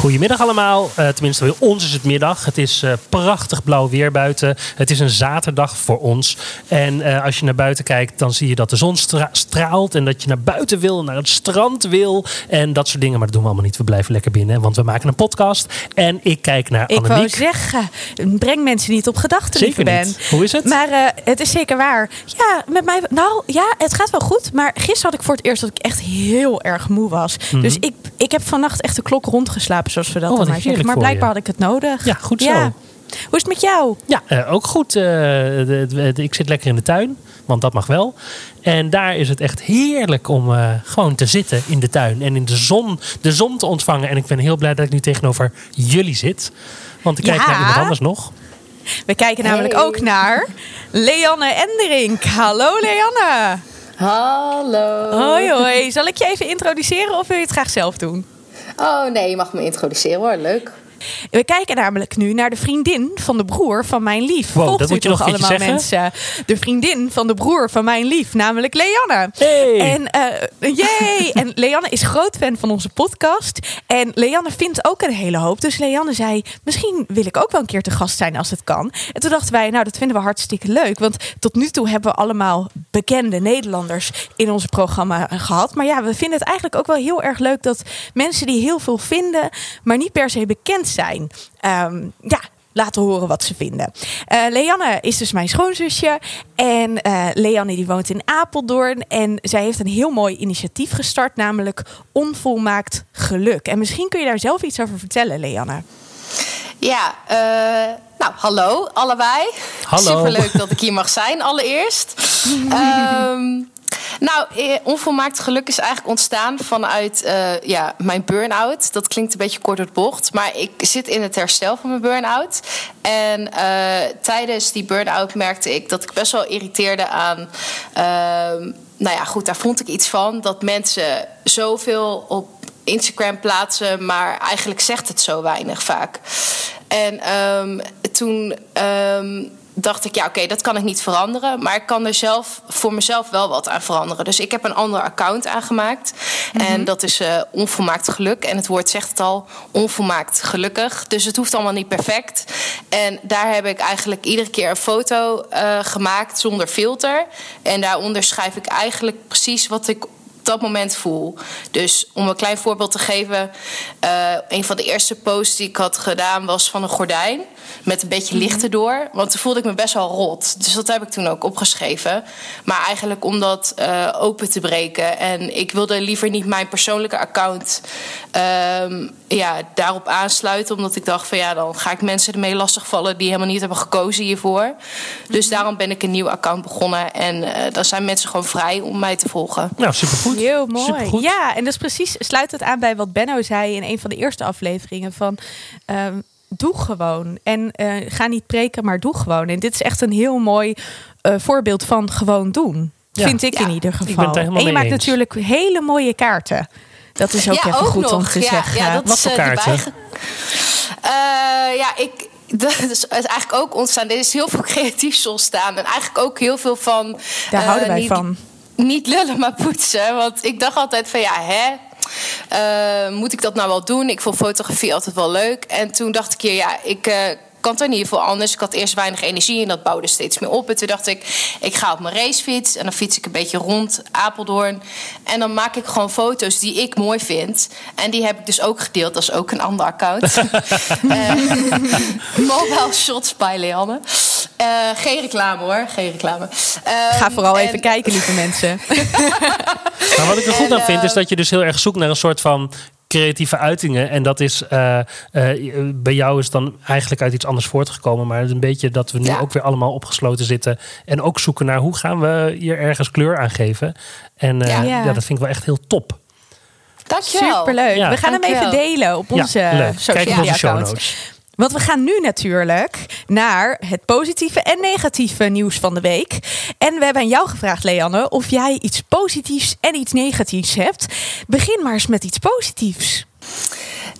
Goedemiddag allemaal. Uh, tenminste, bij ons is het middag. Het is uh, prachtig blauw weer buiten. Het is een zaterdag voor ons. En uh, als je naar buiten kijkt, dan zie je dat de zon stra straalt. En dat je naar buiten wil, naar het strand wil. En dat soort dingen. Maar dat doen we allemaal niet. We blijven lekker binnen. Want we maken een podcast. En ik kijk naar Annemiek. Ik wou zeggen, breng mensen niet op gedachten, zeker Ben. Niet. Hoe is het? Maar het is zeker waar. Ja, met mij... Nou, ja, het gaat wel goed. Maar gisteren had ik voor het eerst dat ik echt heel erg moe was. Mm -hmm. Dus ik, ik heb vannacht echt de klok rondgeslapen zoals we dat oh, dan maar zeggen. Maar blijkbaar had ik het nodig. Ja, goed zo. Ja. Hoe is het met jou? Ja, uh, ook goed. Uh, de, de, de, ik zit lekker in de tuin, want dat mag wel. En daar is het echt heerlijk om uh, gewoon te zitten in de tuin en in de zon, de zon te ontvangen. En ik ben heel blij dat ik nu tegenover jullie zit. Want ik kijk ja. naar iemand anders nog. We kijken namelijk hey. ook naar Leanne Enderink. Hallo Leanne. Hallo. Hoi hoi. Zal ik je even introduceren of wil je het graag zelf doen? Oh nee, je mag me introduceren hoor. Leuk. We kijken namelijk nu naar de vriendin van de broer van mijn lief. Wow, Volgt dat u moet je toch nog allemaal mensen? De vriendin van de broer van mijn lief, namelijk Leanne. Hey. En, uh, yay. en Leanne is groot fan van onze podcast. En Leanne vindt ook een hele hoop. Dus Leanne zei, misschien wil ik ook wel een keer te gast zijn als het kan. En toen dachten wij, nou dat vinden we hartstikke leuk. Want tot nu toe hebben we allemaal bekende Nederlanders in ons programma gehad. Maar ja, we vinden het eigenlijk ook wel heel erg leuk dat mensen die heel veel vinden, maar niet per se bekend zijn. Um, ja, laten horen wat ze vinden. Uh, Leanne is dus mijn schoonzusje. En uh, Leanne die woont in Apeldoorn. En zij heeft een heel mooi initiatief gestart, namelijk Onvolmaakt Geluk. En misschien kun je daar zelf iets over vertellen, Leanne. Ja, uh, nou, hallo allebei. Hallo. Superleuk dat ik hier mag zijn, allereerst. um, nou, onvolmaakt geluk is eigenlijk ontstaan vanuit uh, ja, mijn burn-out. Dat klinkt een beetje kort door de bocht. Maar ik zit in het herstel van mijn burn-out. En uh, tijdens die burn-out merkte ik dat ik best wel irriteerde aan... Uh, nou ja, goed, daar vond ik iets van. Dat mensen zoveel op Instagram plaatsen, maar eigenlijk zegt het zo weinig vaak. En um, toen... Um, dacht ik, ja, oké, okay, dat kan ik niet veranderen. Maar ik kan er zelf voor mezelf wel wat aan veranderen. Dus ik heb een ander account aangemaakt. Mm -hmm. En dat is uh, onvolmaakt geluk. En het woord zegt het al, onvolmaakt gelukkig. Dus het hoeft allemaal niet perfect. En daar heb ik eigenlijk iedere keer een foto uh, gemaakt zonder filter. En daaronder schrijf ik eigenlijk precies wat ik op dat moment voel. Dus om een klein voorbeeld te geven, uh, een van de eerste posts die ik had gedaan was van een gordijn met een beetje licht erdoor. Want toen voelde ik me best wel rot. Dus dat heb ik toen ook opgeschreven. Maar eigenlijk om dat uh, open te breken. En ik wilde liever niet mijn persoonlijke account um, ja, daarop aansluiten. Omdat ik dacht van ja, dan ga ik mensen ermee lastigvallen die helemaal niet hebben gekozen hiervoor. Dus daarom ben ik een nieuw account begonnen. En uh, dan zijn mensen gewoon vrij om mij te volgen. Nou, supergoed. Heel mooi. Supergoed. Ja, en dat is precies, sluit het aan bij wat Benno zei in een van de eerste afleveringen van. Um, doe gewoon. En uh, ga niet preken, maar doe gewoon. En dit is echt een heel mooi uh, voorbeeld van gewoon doen. Ja. Vind ik ja. in ieder Ik ben geval. het helemaal en je mee maakt eens. natuurlijk hele mooie kaarten. Dat is ook ja, even ook goed nog. om te ja, zeggen. Ja, dat Wat voor uh, kaarten? ja, ik. Dat is eigenlijk ook ontstaan. Er is heel veel creatiefs ontstaan. En eigenlijk ook heel veel van. Daar houden wij niet, van. Niet lullen, maar poetsen. Want ik dacht altijd van ja, hè. Uh, moet ik dat nou wel doen? Ik vond fotografie altijd wel leuk. En toen dacht ik, ja, ik uh, kan het in ieder geval anders. Ik had eerst weinig energie en dat bouwde steeds meer op. En toen dacht ik, ik ga op mijn racefiets en dan fiets ik een beetje rond Apeldoorn. En dan maak ik gewoon foto's die ik mooi vind. En die heb ik dus ook gedeeld. Dat is ook een ander account. uh, mobile Shots by Leanne. Uh, geen reclame hoor, geen reclame. Um, Ga vooral en... even kijken, lieve mensen. Maar wat ik er goed En, aan vind, is dat je dus heel erg zoekt naar een soort van creatieve uitingen. En dat is uh, uh, bij jou is dan eigenlijk uit iets anders voortgekomen. Maar het is een beetje dat we nu Ja. ook weer allemaal opgesloten zitten. En ook zoeken naar hoe gaan we hier ergens kleur aan geven. En uh, Ja. dat vind ik wel echt heel top. Dankjewel. Superleuk. Ja. We gaan hem even delen op onze ja, leuk. social media accounts. Want we gaan nu natuurlijk naar het positieve en negatieve nieuws van de week. En we hebben aan jou gevraagd, Leanne, of jij iets positiefs en iets negatiefs hebt. Begin maar eens met iets positiefs.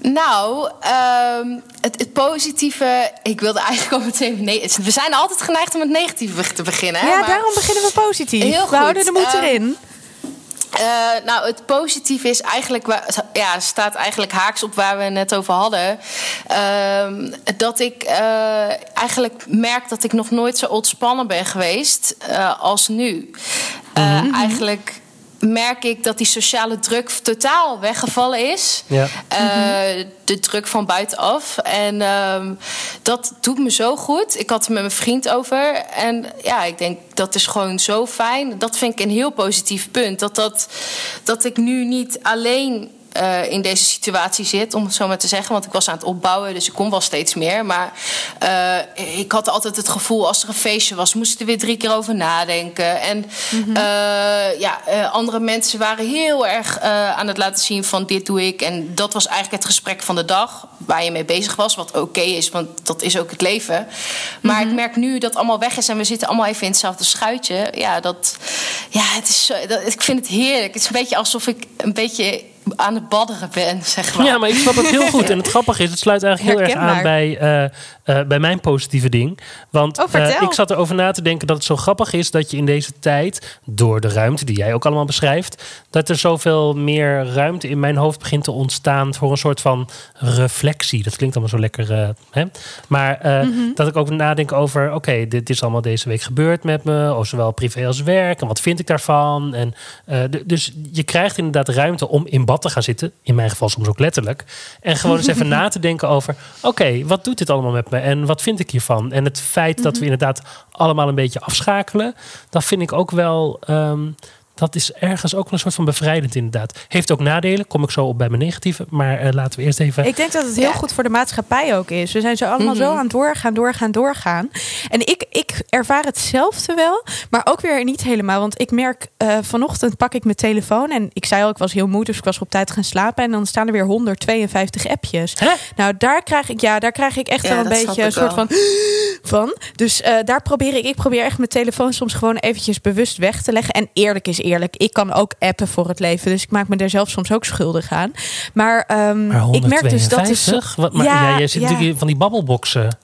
Nou, ehm, het, het, positieve. Ik wilde eigenlijk al meteen. Nee, we zijn altijd geneigd om het negatieve te beginnen. Ja, daarom beginnen we positief. Heel goed. We houden de moed erin. Uh, nou, het positieve is eigenlijk, ja, staat eigenlijk haaks op waar we het net over hadden. Uh, dat ik uh, eigenlijk merk dat ik nog nooit zo ontspannen ben geweest uh, als nu. Mm -hmm. Eigenlijk merk ik dat die sociale druk totaal weggevallen is. Ja. Uh, de druk van buitenaf. En uh, dat doet me zo goed. Ik had het met mijn vriend over. En ja, ik denk dat is gewoon zo fijn. Dat vind ik een heel positief punt. Dat, dat, dat ik nu niet alleen uh, in deze situatie zit, om het zo maar te zeggen. Want ik was aan het opbouwen, dus ik kon wel steeds meer. Maar uh, ik had altijd het gevoel, als er een feestje was, moest ik er weer drie keer over nadenken. En mm -hmm. uh, ja, andere mensen waren heel erg aan het laten zien van dit doe ik. En dat was eigenlijk het gesprek van de dag waar je mee bezig was. Wat oké okay is, want dat is ook het leven. Maar mm -hmm. ik merk nu dat allemaal weg is en we zitten allemaal even in hetzelfde schuitje. Ja, dat, ja het is, dat, ik vind het heerlijk. Het is een beetje alsof ik een beetje aan het badderen ben, zeg maar. Ja, maar ik snap het heel goed. En het grappige is, het sluit eigenlijk heel erg aan bij, uh, uh, bij mijn positieve ding. Want oh, uh, ik zat erover na te denken dat het zo grappig is dat je in deze tijd, door de ruimte die jij ook allemaal beschrijft, dat er zoveel meer ruimte in mijn hoofd begint te ontstaan voor een soort van reflectie. Dat klinkt allemaal zo lekker. hè? Maar mm -hmm. dat ik ook nadenk over, oké, okay, dit is allemaal deze week gebeurd met me, oh, zowel privé als werk. En wat vind ik daarvan? En, dus je krijgt inderdaad ruimte om in bad te gaan zitten. In mijn geval soms ook letterlijk. En gewoon eens even na te denken over... oké, okay, wat doet dit allemaal met me? En wat vind ik hiervan? En het feit dat we inderdaad allemaal een beetje afschakelen... dat vind ik ook wel... Um, dat is ergens ook een soort van bevrijdend inderdaad. Heeft ook nadelen, kom ik zo op bij mijn negatieve. Maar uh, laten we eerst even... Ik denk dat het heel ja. goed voor de maatschappij ook is. We zijn zo allemaal mm -hmm. zo aan het doorgaan, doorgaan, doorgaan. En ik, ik ervaar hetzelfde wel, maar ook weer niet helemaal. Want ik merk, uh, vanochtend pak ik mijn telefoon... en ik zei al, ik was heel moe, dus ik was op tijd gaan slapen... en dan staan er weer 152 appjes. Hè? Nou, daar krijg ik, ja, daar krijg ik echt ja, wel een beetje een soort van... van. Dus uh, daar probeer ik, ik probeer echt mijn telefoon soms gewoon eventjes bewust weg te leggen. En eerlijk is eerlijk. Ik kan ook appen voor het leven. Dus ik maak me daar zelf soms ook schuldig aan. Maar, um, maar ik merk dus dat is. Wat, maar, ja, ja, jij zit ja. natuurlijk van die babbelboxen.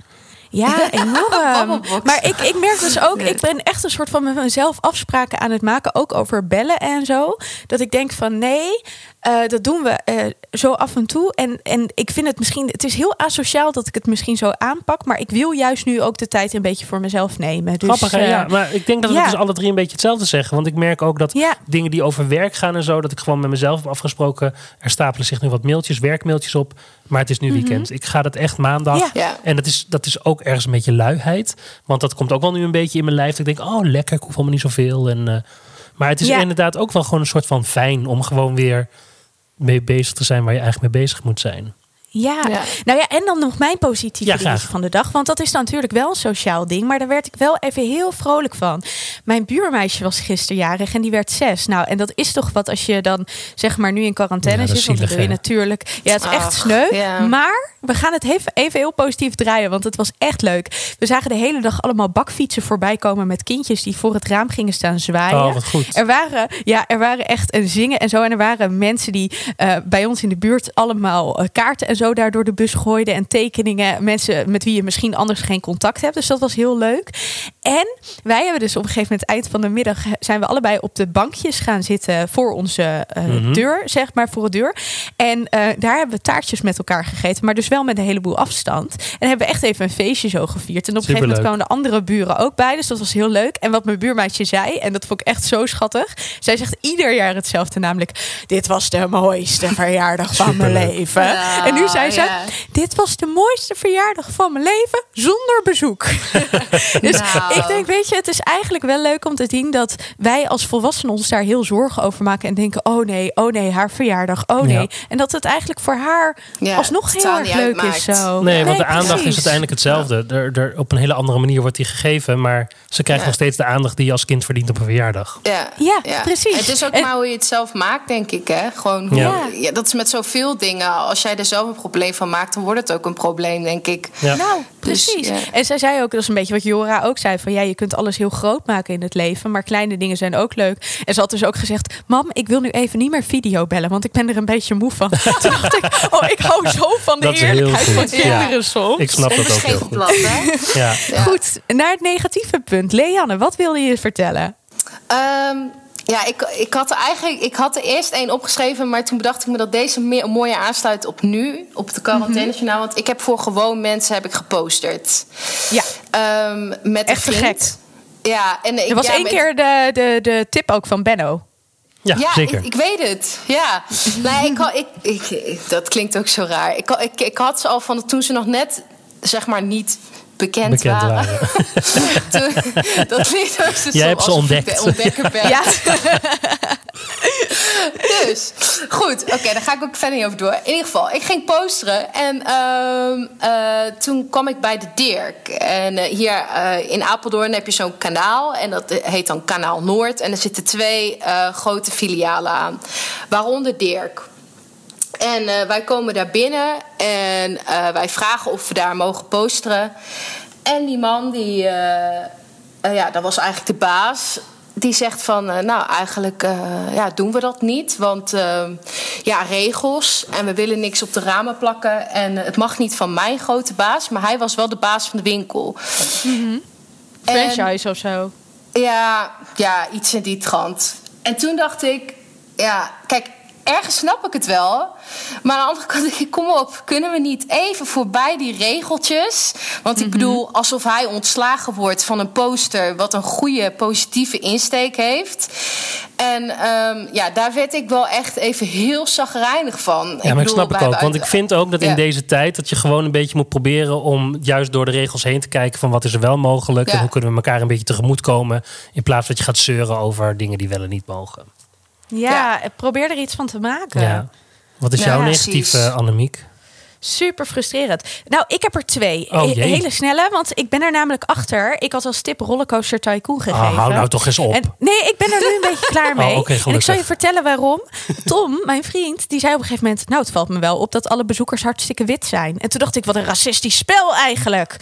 Ja, enorm. maar ik, ik merk dus ook, ik ben echt een soort van met mezelf afspraken aan het maken, ook over bellen en zo. Dat ik denk van nee, uh, dat doen we uh, zo af en toe. En, en ik vind het misschien, het is heel asociaal dat ik het misschien zo aanpak, maar ik wil juist nu ook de tijd een beetje voor mezelf nemen. Dus, Grappig, uh, ja. Maar ik denk dat we ja. dus alle drie een beetje hetzelfde zeggen. Want ik merk ook dat ja. dingen die over werk gaan en zo, dat ik gewoon met mezelf heb afgesproken. Er stapelen zich nu wat mailtjes, werkmailtjes op. Maar het is nu weekend. Mm -hmm. Ik ga dat echt maandag. Ja. En dat is, dat is ook ergens een beetje luiheid. Want dat komt ook wel nu een beetje in mijn lijf. Dat ik denk, oh lekker, ik hoef allemaal niet zoveel. En, uh, maar het is ja. inderdaad ook wel gewoon een soort van fijn om gewoon weer mee bezig te zijn waar je eigenlijk mee bezig moet zijn. Ja. ja. nou ja, en dan nog mijn positieve ja, van de dag. Want dat is dan natuurlijk wel een sociaal ding. Maar daar werd ik wel even heel vrolijk van. Mijn buurmeisje was gisteren jarig en die werd zes. Nou, en dat is toch wat als je dan zeg maar nu in quarantaine ja, zit. Want je natuurlijk. Ja, het is echt sneu. Ja. Maar we gaan het even, even heel positief draaien. Want het was echt leuk. We zagen de hele dag allemaal bakfietsen voorbij komen met kindjes die voor het raam gingen staan zwaaien. Oh, wat goed. Er waren, ja, er waren echt een zingen en zo. En er waren mensen die uh, bij ons in de buurt allemaal uh, kaarten en zo daar door de bus gooiden en tekeningen. Mensen met wie je misschien anders geen contact hebt. Dus dat was heel leuk. En wij hebben dus op een gegeven moment, eind van de middag, zijn we allebei op de bankjes gaan zitten voor onze uh, mm -hmm. deur, zeg maar, voor de deur. En uh, daar hebben we taartjes met elkaar gegeten, maar dus wel met een heleboel afstand. En hebben we echt even een feestje zo gevierd. En op een gegeven moment kwamen de andere buren ook bij, dus dat was heel leuk. En wat mijn buurmeisje zei, en dat vond ik echt zo schattig. Zij zegt ieder jaar hetzelfde, namelijk: Dit was de mooiste verjaardag van mijn leven. Ja, en nu zei ze: ja. Dit was de mooiste verjaardag van mijn leven zonder bezoek. dus nou. ik denk, weet je, het is eigenlijk wel leuk om te zien dat wij als volwassenen ons daar heel zorgen over maken en denken: oh nee, oh nee, haar verjaardag, oh nee. Ja. En dat het eigenlijk voor haar ja, alsnog heel erg leuk uitmaakt. is. Zo. Nee, want de aandacht precies. is uiteindelijk hetzelfde. Er, er, op een hele andere manier wordt die gegeven, maar ze krijgt nog steeds de aandacht die je als kind verdient op een verjaardag. Ja, ja, precies. Het is ook en, maar hoe je het zelf maakt, denk ik. Hè? Gewoon hoe, ja. dat is met zoveel dingen. Als jij er zelf probleem van maakt, dan wordt het ook een probleem, denk ik. Ja. Nou, Dus, precies. ja. En zij zei ook, dat is een beetje wat Jora ook zei: van ja, je kunt alles heel groot maken in het leven, maar kleine dingen zijn ook leuk. En ze had dus ook gezegd: Mam, ik wil nu even niet meer video bellen, want ik ben er een beetje moe van. Toen dacht ik: Oh, ik hou zo van de Dat eerlijkheid van ja. kinderen soms. Ik snap dat ook heel goed. hè? Goed, naar het negatieve punt. Leanne, wat wilde je vertellen? Ehm, ja, ik, ik had er eigenlijk ik had er eerst één opgeschreven, maar toen bedacht ik me dat deze meer, mooier aansluit op nu, op de quarantainejournaal. Want ik heb voor gewoon mensen heb ik geposterd. Ja, Ehm, met Echt gek. Ja, en ik, er was ja, één met- keer de, de, de tip ook van Benno. Ja, Ja, zeker. Ik, ik weet het. Ja. nee, ik, had- ik, ik, dat klinkt ook zo raar. Ik, ik, ik had ze al van toen ze nog net, zeg maar, niet bekend, Bekend waren. dat klinkt ook zo Jij hebt ze ontdekt. de ontdekker ben. Ja, Dus, goed. Oké, daar ga ik ook verder niet over door. In ieder geval, ik ging posteren. En ehm, eh, toen kwam ik bij de Dirk. En eh, hier eh, in Apeldoorn heb je zo'n kanaal. En dat heet dan Kanaal Noord. En er zitten twee eh, grote filialen aan. Waaronder Dirk. En eh, wij komen daar binnen. En eh, wij vragen of we daar mogen posteren. En die man, die... eh, ja, dat was eigenlijk de baas. Die zegt van, nou eigenlijk ja, doen we dat niet. Want ja, regels en we willen niks op de ramen plakken. En het mag niet van mijn grote baas, maar hij was wel de baas van de winkel. En- franchise of zo. ja, ja, iets in die trant. En toen dacht ik, ja, kijk, ergens snap ik het wel. Maar aan de andere kant ik, kom op, kunnen we niet even voorbij die regeltjes? Want ik bedoel, alsof hij ontslagen wordt van een poster wat een goede positieve insteek heeft. En ehm, ja, daar werd ik wel echt even heel zagrijnig van. Ja, maar ik snap ik ook. Want ik vind ook dat in deze tijd... dat je gewoon een beetje moet proberen om juist door de regels heen te kijken... van wat is er wel mogelijk en hoe kunnen we elkaar een beetje tegemoetkomen... in plaats dat je gaat zeuren over dingen die wel en niet mogen. Ja, probeer er iets van te maken. Ja. Wat is jouw negatieve, Annemiek? Super frustrerend. Nou, ik heb er twee. Oh, hele snelle, want ik ben er namelijk achter. Ik had als tip Rollercoaster Tycoon gegeven. Ah, hou nou toch eens op. En, nee, ik ben er nu een beetje klaar Oh, mee. oké, en ik zal je vertellen waarom. Tom, mijn vriend, die zei op een gegeven moment... nou, het valt me wel op dat alle bezoekers hartstikke wit zijn. En toen dacht ik, wat een racistisch spel eigenlijk.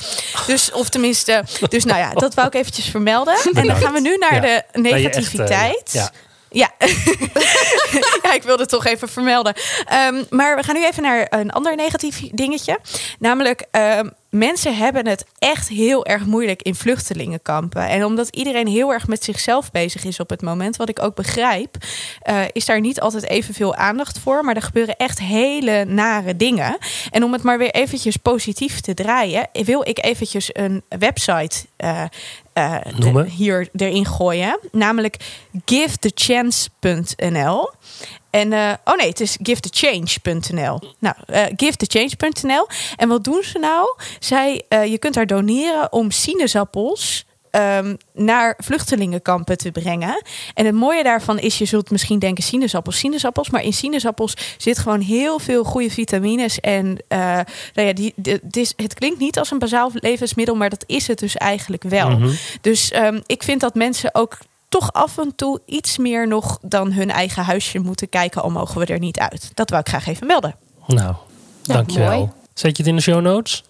Dus, of tenminste... Dus nou ja, dat wou ik eventjes vermelden. En dan gaan we nu naar Ja. de echte, negativiteit. ja. Ja. ja, ik wilde het toch even vermelden. Ehm, maar we gaan nu even naar een ander negatief dingetje. Namelijk, ehm, mensen hebben het echt heel erg moeilijk in vluchtelingenkampen. En omdat iedereen heel erg met zichzelf bezig is op het moment, wat ik ook begrijp, eh, is daar niet altijd evenveel aandacht voor. Maar er gebeuren echt hele nare dingen. En om het maar weer eventjes positief te draaien, wil ik eventjes een website eh, Noemen. hier erin gooien. Namelijk givethechance.nl. En, eh, oh nee, het is givethechange.nl. Nou, eh givethechange.nl. En wat doen ze nou? Zij, je kunt daar doneren om sinaasappels ehm, naar vluchtelingenkampen te brengen. En het mooie daarvan is, je zult misschien denken sinaasappels, sinaasappels. Maar in sinaasappels zit gewoon heel veel goede vitamines. En eh, nou ja, die, de- het, is, het klinkt niet als een bazaal levensmiddel, maar dat is het dus eigenlijk wel. Mhm. Dus ehm, ik vind dat mensen ook toch af en toe iets meer nog dan hun eigen huisje moeten kijken. Al mogen we er niet uit. Dat wou ik graag even melden. Nou, dankjewel. mooi. Zet je het in de show notes?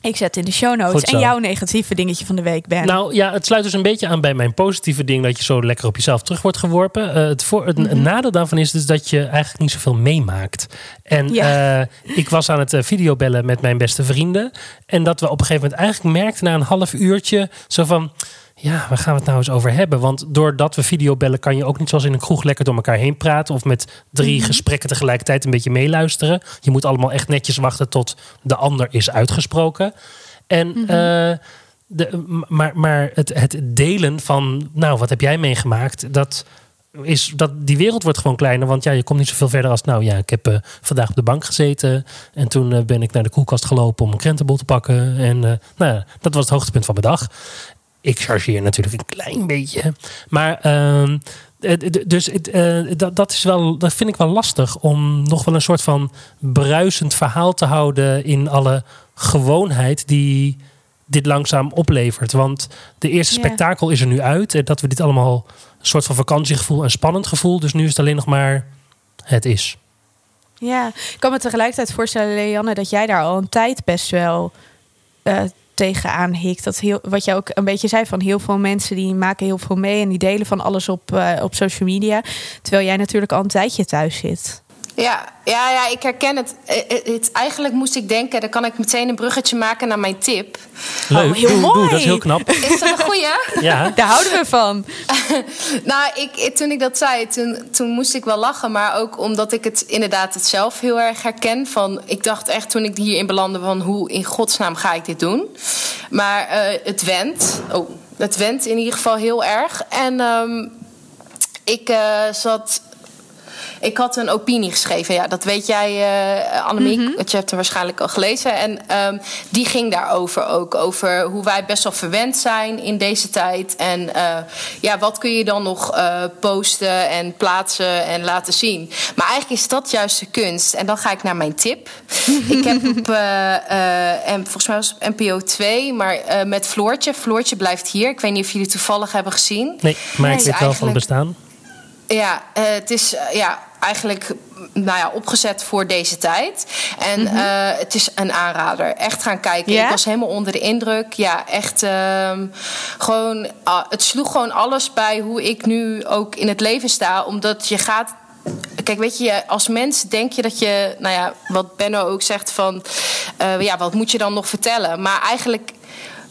Ik zet in de show notes. En jouw negatieve dingetje van de week, Ben. Nou ja, het sluit dus een beetje aan bij mijn positieve ding dat je zo lekker op jezelf terug wordt geworpen. Eh, het, voor, het Mhm. het nadeel daarvan is dus dat je eigenlijk niet zoveel meemaakt. En Ja. eh, ik was aan het eh, videobellen met mijn beste vrienden. En dat we op een gegeven moment eigenlijk merkten na een half uurtje zo van. Ja, waar gaan we het nou eens over hebben? Want doordat we videobellen kan je ook niet zoals in een kroeg lekker door elkaar heen praten. Of met drie gesprekken tegelijkertijd een beetje meeluisteren. Je moet allemaal echt netjes wachten tot de ander is uitgesproken. En eh, de, maar, maar het, het delen van, nou, wat heb jij meegemaakt? Dat is dat die wereld wordt gewoon kleiner. Want ja, je komt niet zoveel verder als. Nou ja, ik heb eh, vandaag op de bank gezeten. En toen eh, ben ik naar de koelkast gelopen om een krentenbol te pakken. En nou dat was het hoogtepunt van mijn dag. Ik chargeer natuurlijk een klein beetje. Maar. ehm, eh, dus eh, dat, dat, is wel, dat vind ik wel lastig om nog wel een soort van bruisend verhaal te houden in alle gewoonheid die dit langzaam oplevert. Want de eerste spektakel is er nu uit. En dat we dit allemaal een soort van vakantiegevoel en spannend gevoel. Dus nu is het alleen nog maar het is. Ja, ik kan me tegelijkertijd voorstellen, Leanne, dat jij daar al een tijd best wel uh, tegenaan hikt. Dat heel, wat jij ook een beetje zei van heel veel mensen die maken heel veel mee en die delen van alles op, uh, op social media. Terwijl jij natuurlijk al een tijdje thuis zit. Ja, ja, ja, ik herken het. het. het. Eigenlijk moest ik denken, dan kan ik meteen een bruggetje maken naar mijn tip. Leuk, oh, heel doe, mooi. Doe, dat is heel knap. Is dat een goeie? ja. Daar houden we van. nou, ik, toen ik dat zei, toen, toen moest ik wel lachen. Maar ook omdat ik het inderdaad het zelf heel erg herken. Van, ik dacht echt toen ik hierin belandde van hoe in godsnaam ga ik dit doen. Maar uh, het went. Oh, het went in ieder geval heel erg. En um, ik uh, zat ik had een opinie geschreven. Ja, dat weet jij, uh, Annemiek. Mm Want je hebt hem waarschijnlijk al gelezen. En um, die ging daarover ook. Over hoe wij best wel verwend zijn in deze tijd. En uh, ja, wat kun je dan nog uh, posten en plaatsen en laten zien. Maar eigenlijk is dat juist de kunst. En dan ga ik naar mijn tip. ik heb op, en volgens mij was het NPO 2, maar met Floortje. Floortje blijft hier. Ik weet niet of jullie toevallig hebben gezien. Nee, maar ik weet wel van bestaan. Ja, het is ja, eigenlijk nou ja, opgezet voor deze tijd. En mm het is een aanrader. Echt gaan kijken. Ik was helemaal onder de indruk. Ja, echt uh, gewoon. Uh, het sloeg gewoon alles bij hoe ik nu ook in het leven sta. Omdat je gaat Kijk, weet je, als mens denk je dat je, nou ja, wat Benno ook zegt van, uh, ja, wat moet je dan nog vertellen? Maar eigenlijk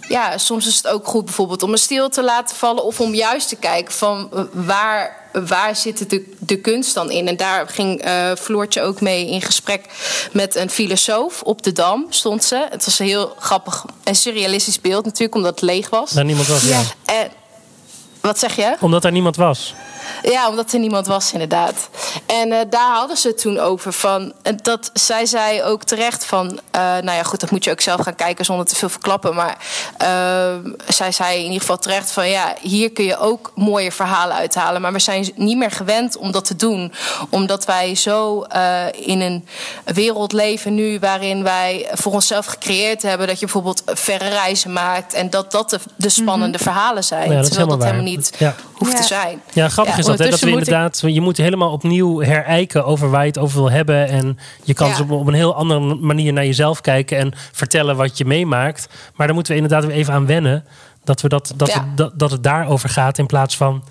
ja, soms is het ook goed bijvoorbeeld om een stil te laten vallen of om juist te kijken van waar, waar zit de, de kunst dan in. En daar ging uh, Floortje ook mee in gesprek met een filosoof op de Dam, stond ze. Het was een heel grappig en surrealistisch beeld natuurlijk, omdat het leeg was. Daar niemand was, ja. En, wat zeg je? Omdat er niemand was. Ja, omdat er niemand was, inderdaad. En uh, daar hadden ze het toen over. Van, en dat zij zei ook terecht van. Uh, nou ja, goed, dat moet je ook zelf gaan kijken zonder te veel verklappen. Maar uh, zij zei in ieder geval terecht van. Ja, hier kun je ook mooie verhalen uithalen. Maar we zijn niet meer gewend om dat te doen. Omdat wij zo in een wereld leven nu. waarin wij voor onszelf gecreëerd hebben. dat je bijvoorbeeld verre reizen maakt. En dat dat de, de spannende mhm. verhalen zijn. Ja, terwijl dat helemaal niet ja. hoeft ja. te zijn. Ja, grappig is dat, hè, dat we inderdaad, je moet helemaal opnieuw herijken over waar je het over wil hebben. En je kan ja. op, een heel andere manier naar jezelf kijken en vertellen wat je meemaakt. Maar daar moeten we inderdaad weer even aan wennen. Dat, we dat, dat, ja. dat, dat het daarover gaat in plaats van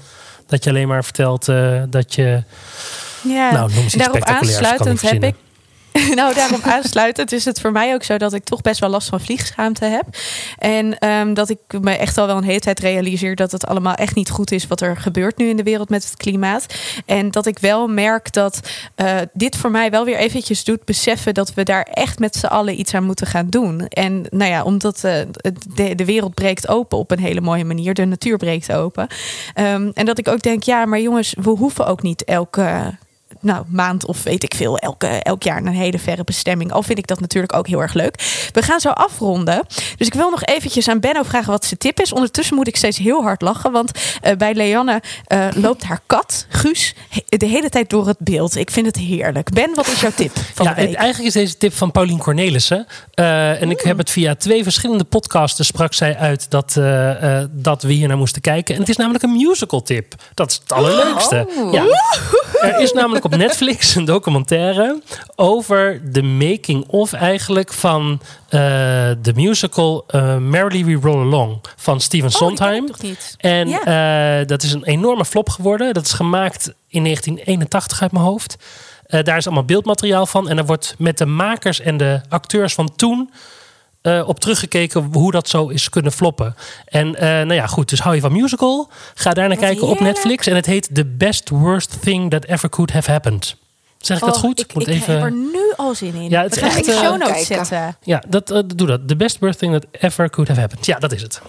dat je alleen maar vertelt uh, dat je. Ja, nou, noem eens daarop aansluitend heb ik nou, daarom aansluitend is het voor mij ook zo dat ik toch best wel last van vliegschaamte heb. En um, dat ik me echt al wel een hele tijd realiseer dat het allemaal echt niet goed is wat er gebeurt nu in de wereld met het klimaat. En dat ik wel merk dat uh, dit voor mij wel weer eventjes doet beseffen dat we daar echt met z'n allen iets aan moeten gaan doen. En nou ja, omdat uh, de, de wereld breekt open op een hele mooie manier. De natuur breekt open. Um, en dat ik ook denk, ja, maar jongens, we hoeven ook niet elke nou, maand of weet ik veel, elke, elk jaar een hele verre bestemming. Al vind ik dat natuurlijk ook heel erg leuk. We gaan zo afronden. Dus ik wil nog eventjes aan Benno vragen wat zijn tip is. Ondertussen moet ik steeds heel hard lachen, want uh, bij Leanne uh, loopt haar kat, Guus, de hele tijd door het beeld. Ik vind het heerlijk. Ben, wat is jouw tip van ja, de week? Eigenlijk is deze tip van Paulien Cornelissen. Uh, en ik heb het via twee verschillende podcasts sprak zij uit dat, dat we hier naar moesten kijken. En het is namelijk een musical tip. Dat is het allerleukste. Oh. Ja. Er is namelijk op Netflix een documentaire over de making-of eigenlijk van uh, de musical uh, Merrily We Roll Along van Steven Oh, Sondheim. En ja. uh, dat is een enorme flop geworden. Dat is gemaakt in 1981 uit mijn hoofd. daar is allemaal beeldmateriaal van. En er wordt met de makers en de acteurs van toen uh, op teruggekeken hoe dat zo is kunnen floppen. En uh, nou ja, goed, dus hou je van musical? Ga daar naar kijken heerlijk. op Netflix. En het heet The Best Worst Thing That Ever Could Have Happened. Zeg ik oh, dat goed? Ik, ik even... heb er nu al zin in. Ja, het is echt, ik show notes zetten. Ja, dat, doe dat. The Best Worst Thing That Ever Could Have Happened. Ja, dat is het.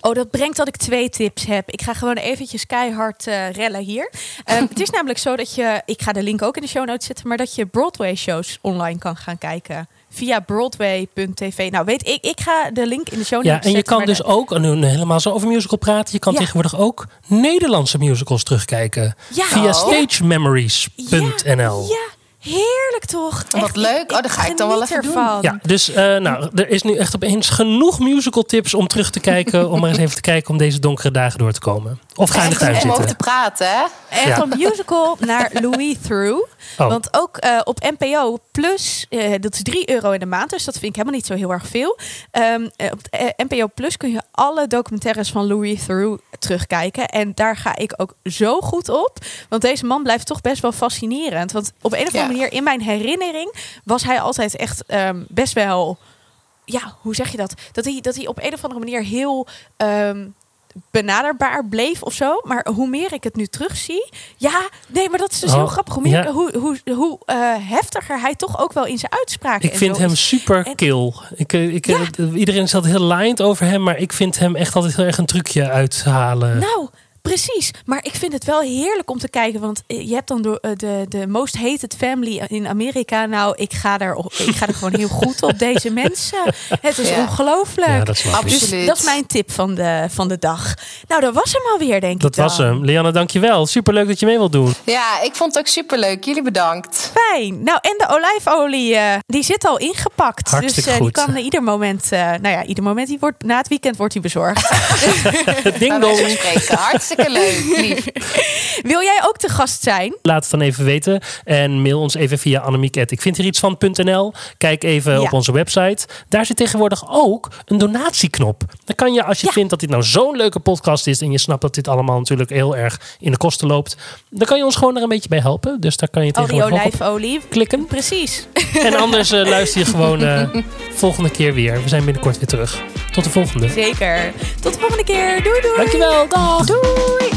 Oh, dat brengt dat ik twee tips heb. Ik ga gewoon eventjes keihard uh, rellen hier. Um, het is namelijk zo dat je, ik ga de link ook in de show notes zetten, maar dat je Broadway shows online kan gaan kijken via broadway.tv. Nou, weet ik, ik ga de link in de show notes Ja, en je kan dus ook, en nu helemaal zo over musical praten, je kan Ja. tegenwoordig ook Nederlandse musicals terugkijken. Ja. Via Oh. stagememories.nl. Ja, Heerlijk toch? Wat Echt, leuk. Oh, dat ga ik dan wel even doen. ervan. Ja, dus eh, nou, er is nu echt opeens genoeg musical tips om terug te kijken. om maar eens even te kijken om deze donkere dagen door te komen. Of ga in de Echt tuin om over zitten. te praten, hè? En Ja. van musical naar Louis Through. Oh. Want ook eh, op NPO Plus, eh, dat is 3 euro in de maand, dus dat vind ik helemaal niet zo heel erg veel. Ehm, eh, op NPO Plus kun je alle documentaires van Louis Through terugkijken. En daar ga ik ook zo goed op. Want deze man blijft toch best wel fascinerend. Want op een of andere Ja. manier, in mijn herinnering, was hij altijd echt ehm, best wel. Ja, hoe zeg je dat? Dat hij, dat hij op een of andere manier heel. ehm, benaderbaar bleef of zo. Maar hoe meer ik het nu terugzie... Ja, nee, maar dat is dus heel Oh, grappig. Hoe, meer, ja. hoe, hoe, hoe eh, heftiger hij toch ook wel in zijn uitspraken Ik vind hem is. super En- kill. Ik, eh, ik, Ja. eh, iedereen is altijd heel laaiend over hem. Maar ik vind hem echt altijd heel erg een trucje uithalen. Nou, precies. Maar ik vind het wel heerlijk om te kijken. Want eh, je hebt dan de, eh, de, de most hated family in Amerika. Nou, ik ga er, ik ga er gewoon heel goed op deze mensen. Het is Ja. ongelooflijk. Ja, dat ik. dus Absoluut. dat is mijn tip van de, van de dag. Nou, dat was hem alweer, denk Dat ik dan. was hem. Lianne, dankjewel. Superleuk dat je mee wilt doen. Ja, ik vond het ook superleuk. Jullie bedankt. Fijn. Nou, en de olijfolie, eh, die zit al ingepakt. Hartstikke dus die goed. kan ieder moment, eh, nou ja, ieder moment, die wordt, na het weekend wordt die bezorgd. Ding dong. spreken. Hartstikke leuk. Lief. Wil jij ook te gast zijn? Laat het dan even weten. En mail ons even via annemiek.ikvinderietsvan.nl. Kijk even Ja. op onze website. Daar zit tegenwoordig ook een donatieknop. Dan kan je, als je Ja. vindt dat dit nou zo'n leuke podcast is... en je snapt dat dit allemaal natuurlijk heel erg in de kosten loopt... dan kan je ons gewoon er een beetje bij helpen. Dus daar kan je die tegenwoordig olijfolie. klikken. Precies. En anders eh, luister je gewoon eh, volgende keer weer. We zijn binnenkort weer terug. Tot de volgende. Zeker. Tot de volgende keer. Doei doei. Dankjewel. Dag. Doei.